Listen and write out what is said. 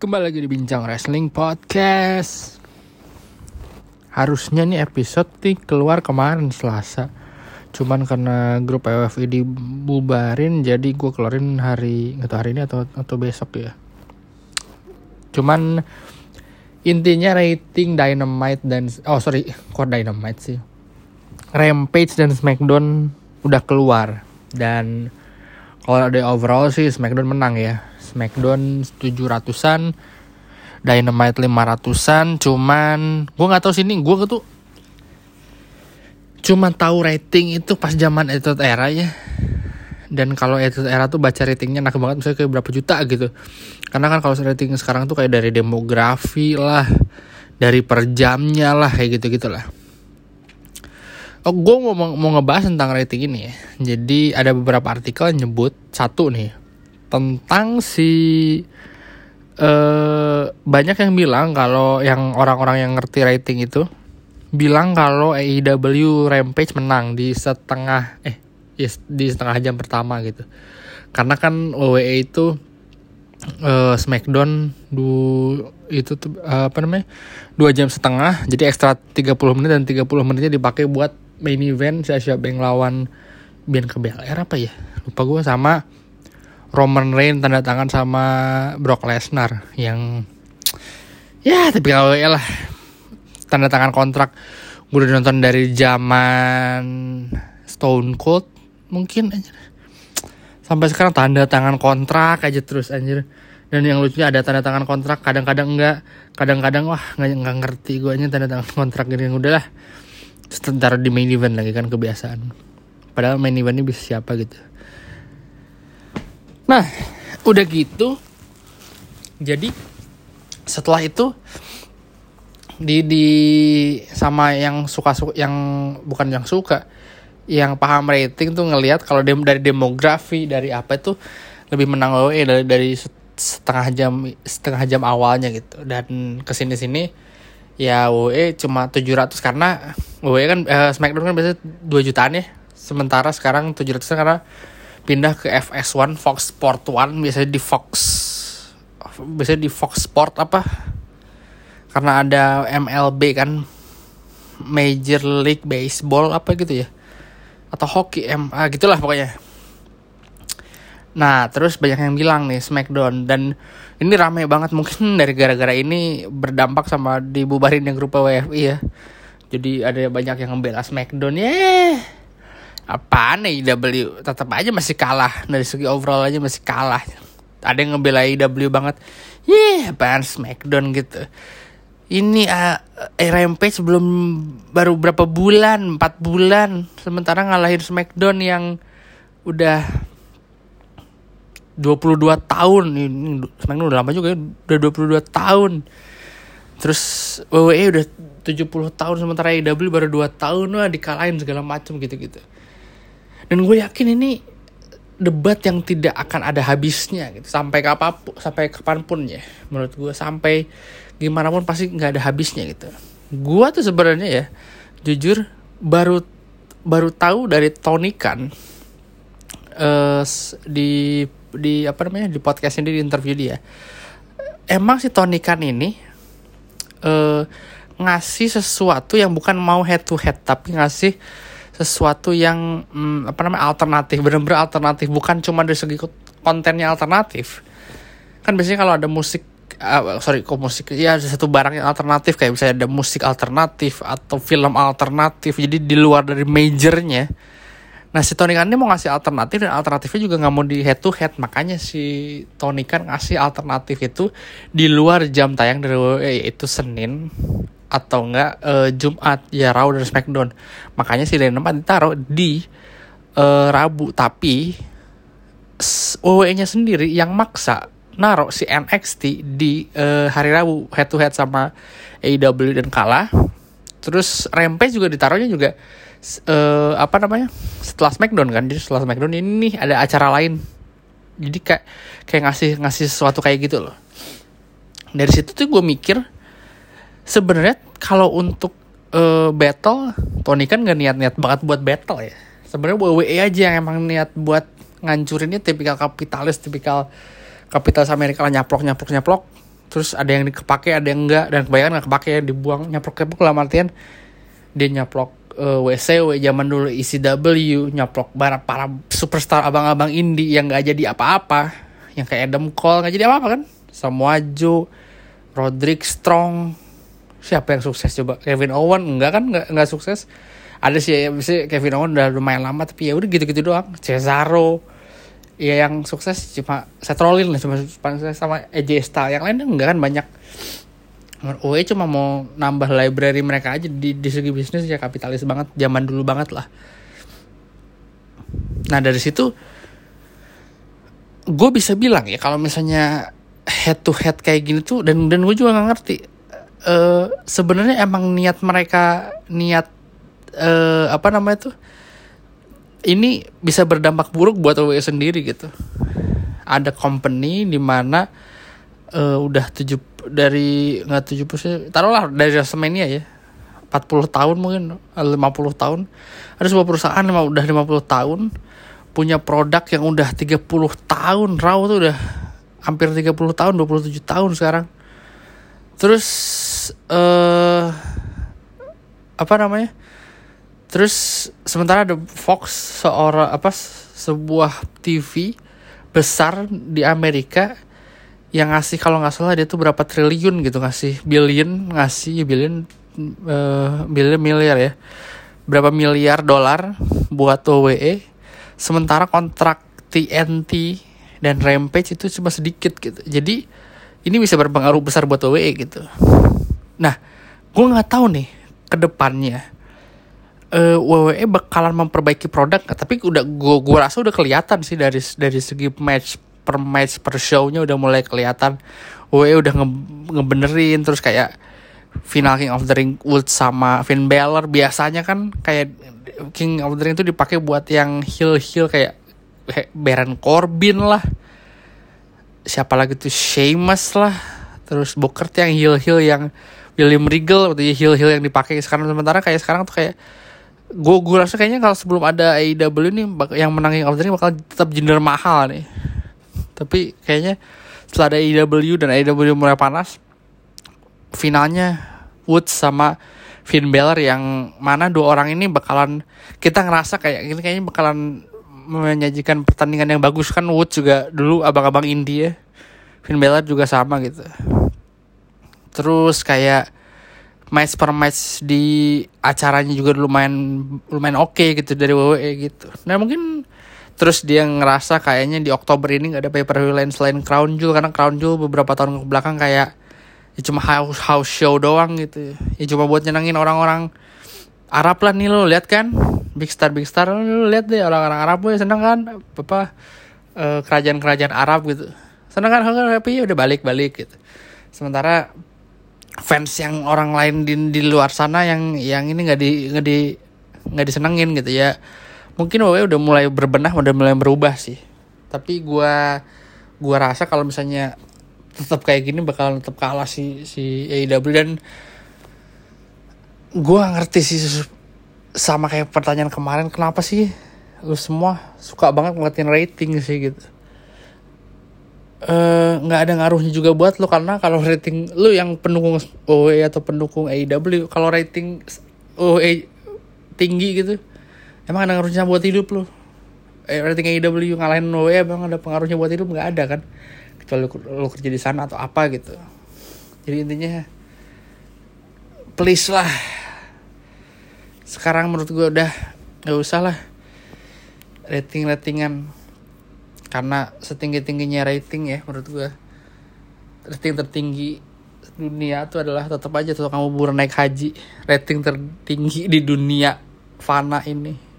Kembali lagi di Bincang Wrestling Podcast. Harusnya nih episode nih keluar kemarin Selasa. Cuman karena grup PWFI dibubarin Jadi gue keluarin hari Gak hari ini atau, atau besok ya. Cuman Intinya rating Dynamite dan Oh sorry Kok Dynamite sih? Rampage dan Smackdown Udah keluar. Dan Kalau ada overall sih Smackdown menang ya Smackdown 700-an Dynamite 500-an cuman gue nggak tahu sini gue tuh cuma tahu rating itu pas zaman itu era ya. Dan kalau itu era tuh baca ratingnya enak banget misalnya kayak berapa juta gitu. Karena kan kalau rating sekarang tuh kayak dari demografi lah dari per jamnya lah kayak gitu gitulah Oh, gue mau mau ngebahas tentang rating ini ya. Jadi ada beberapa artikel yang nyebut satu nih tentang si uh, banyak yang bilang kalau yang orang-orang yang ngerti rating itu bilang kalau AEW Rampage menang di setengah eh di setengah jam pertama gitu. Karena kan WWE itu uh, SmackDown du itu tuh uh, apa namanya? dua jam setengah jadi ekstra 30 menit dan 30 menitnya dipakai buat main event siapa yang lawan Bianca Belair apa ya lupa gue sama Roman Reigns tanda tangan sama Brock Lesnar yang ya tapi kalau ya lah tanda tangan kontrak. Gue udah nonton dari zaman Stone Cold mungkin aja sampai sekarang tanda tangan kontrak aja terus anjir. Dan yang lucunya ada tanda tangan kontrak kadang-kadang enggak. Kadang-kadang wah nggak nggak ngerti gue aja tanda tangan kontrak gini. Udahlah sebentar di main event lagi kan kebiasaan. Padahal main event ini bisa siapa gitu nah udah gitu. Jadi setelah itu di di sama yang suka suka yang bukan yang suka yang paham rating tuh ngelihat kalau dem dari demografi dari apa itu lebih menang WWE dari dari setengah jam setengah jam awalnya gitu. Dan ke sini sini ya WWE cuma 700 karena WWE kan uh, SmackDown kan biasanya 2 jutaan ya. Sementara sekarang 700 karena pindah ke FS1 Fox Sport 1 biasanya di Fox biasanya di Fox Sport apa karena ada MLB kan Major League Baseball apa gitu ya atau hoki MA gitulah pokoknya Nah, terus banyak yang bilang nih Smackdown dan ini rame banget mungkin dari gara-gara ini berdampak sama dibubarin yang grup WFI ya. Jadi ada banyak yang membela Smackdown ya. Yeah. Apaan IW tetap aja masih kalah. Dari segi overall aja masih kalah. Ada yang ngebela IW banget. Yeah, apaan Smackdown gitu. Ini uh, Rampage belum baru berapa bulan, 4 bulan. Sementara ngalahin Smackdown yang udah 22 tahun. Ini Smackdown udah lama juga ya. Udah 22 tahun. Terus WWE udah 70 tahun sementara AEW baru 2 tahun. Wah dikalahin segala macam gitu-gitu dan gue yakin ini debat yang tidak akan ada habisnya gitu. Sampai kapan pun sampai kapan pun ya menurut gue sampai gimana pun pasti nggak ada habisnya gitu. Gue tuh sebenarnya ya jujur baru baru tahu dari Tony Khan uh, di di apa namanya di podcast ini di interview dia. Emang si Tony Khan ini uh, ngasih sesuatu yang bukan mau head to head tapi ngasih sesuatu yang um, apa namanya alternatif bener-bener alternatif. Bukan cuma dari segi kontennya alternatif. Kan biasanya kalau ada musik uh, sorry kok musik ya ada satu barang yang alternatif. Kayak misalnya ada musik alternatif atau film alternatif. Jadi di luar dari majornya. Nah si Tony Khan ini mau ngasih alternatif dan alternatifnya juga nggak mau di head to head makanya si Tony Khan ngasih alternatif itu di luar jam tayang dari yaitu Senin atau enggak uh, Jumat. Ya Raw dan Smackdown. Makanya si Dynamite ditaruh di uh, Rabu. Tapi WWE-nya sendiri yang maksa naruh si NXT di uh, hari Rabu head to head sama AEW dan kalah terus Rampage juga ditaruhnya juga uh, apa namanya setelah Smackdown kan. Jadi setelah Smackdown ini nih ada acara lain. Jadi kayak kayak ngasih ngasih sesuatu kayak gitu loh. Dari situ tuh gue mikir sebenarnya kalau untuk uh, battle Tony kan gak niat-niat banget buat battle ya. Sebenarnya WWE aja yang emang niat buat ngancurinnya tipikal kapitalis tipikal kapitalis Amerika lah nyaplok nyaplok nyaplok. Terus ada yang kepake ada yang enggak dan kebanyakan nggak kepake dibuang nyaplok nyaplok lah artian dia nyaplok uh, eh, WCW zaman dulu ECW nyaplok para para superstar abang-abang indie yang nggak jadi apa-apa. Yang kayak Adam Cole nggak jadi apa-apa kan? Samoa Joe Roderick Strong siapa yang sukses? Coba Kevin Owen? Enggak kan? Nggak nggak sukses. Ada sih ya Kevin Owen udah lumayan lama tapi ya udah gitu-gitu doang. Cesaro. Ya yang sukses cuma Seth Rollins lah cuma sama AJ Styles. Yang lain enggak kan? Banyak. OE cuma mau nambah library mereka aja di, di segi bisnis ya kapitalis banget zaman dulu banget lah. Nah dari situ gue bisa bilang ya kalau misalnya head to head kayak gini tuh dan dan gue juga nggak ngerti uh, sebenarnya emang niat mereka niat uh, apa namanya tuh ini bisa berdampak buruk buat WWE sendiri gitu. Ada company di mana uh, udah tujuh dari nggak tujuh puluh taruhlah dari WrestleMania ya. 40 tahun mungkin 50 tahun. Ada sebuah perusahaan yang udah 50 tahun punya produk yang udah 30 tahun Raw tuh udah hampir 30 tahun 27 tahun sekarang. Terus uh, apa namanya? Terus sementara ada Fox seorang apa sebuah TV besar di Amerika yang ngasih kalau nggak salah dia tuh berapa triliun gitu ngasih billion ngasih billion uh, billion miliar ya. Berapa miliar dolar buat OWE sementara kontrak TNT dan Rampage itu cuma sedikit gitu. Jadi ini bisa berpengaruh besar buat OWE gitu nah gue nggak tahu nih ke depannya uh, WWE bakalan memperbaiki produk tapi udah gua gua rasa udah kelihatan sih dari dari segi match per match per show-nya udah mulai kelihatan. WWE udah nge ngebenerin terus kayak final King of the Ring Wood sama Finn Balor biasanya kan kayak King of the Ring itu dipakai buat yang heel heel kayak Baron Corbin lah. Siapa lagi tuh? Sheamus lah. Terus Booker yang heel heel yang William Regal atau heel heel yang dipakai. Sekarang sementara kayak sekarang tuh kayak gue gue rasa kayaknya kalau sebelum ada AEW ini yang menang the Ring bakal tetap jinder mahal nih. Tapi kayaknya setelah ada AEW dan AEW mulai panas finalnya Woods sama Finn Balor yang mana dua orang ini bakalan kita ngerasa kayak ini kayaknya bakalan menyajikan pertandingan yang bagus. Kan Woods juga dulu abang-abang India Finn Balor juga sama gitu terus kayak match per match di acaranya juga lumayan lumayan oke okay gitu dari WWE gitu. Nah mungkin terus dia ngerasa kayaknya di Oktober ini nggak ada pay per view lain selain Crown Jewel karena Crown Jewel beberapa tahun ke belakang kayak ya cuma house house show doang gitu. Ya cuma buat nyenengin orang-orang Arab lah nih lo lihat kan? Big star big star lo lihat deh orang-orang Arab gue seneng kan? Apa uh, kerajaan-kerajaan Arab gitu. Seneng kan? Happy ya udah balik balik gitu. Sementara fans yang orang lain di di luar sana yang yang ini nggak di nggak di nggak disenengin gitu ya. Mungkin WWE udah mulai berbenah udah mulai berubah sih. Tapi gua gua rasa kalau misalnya tetap kayak gini bakal tetap kalah si si AEW dan gua ngerti sih sama kayak pertanyaan kemarin kenapa sih lu semua suka banget ngeliatin rating sih gitu nggak uh, ada ngaruhnya juga buat lo karena kalau rating lo yang pendukung OE atau pendukung AEW kalau rating OE tinggi gitu emang ada ngaruhnya buat hidup lo. Eh, rating AEW ngalahin OE emang ada pengaruhnya buat hidup? Nggak ada kan? Kecuali lo, lo kerja di sana atau apa gitu. Jadi intinya please lah. Sekarang menurut gue udah nggak usah lah. Rating ratingan karena setinggi tingginya rating ya menurut gue rating tertinggi dunia itu adalah tetap aja tuh kamu buru naik haji. Rating tertinggi di dunia fana ini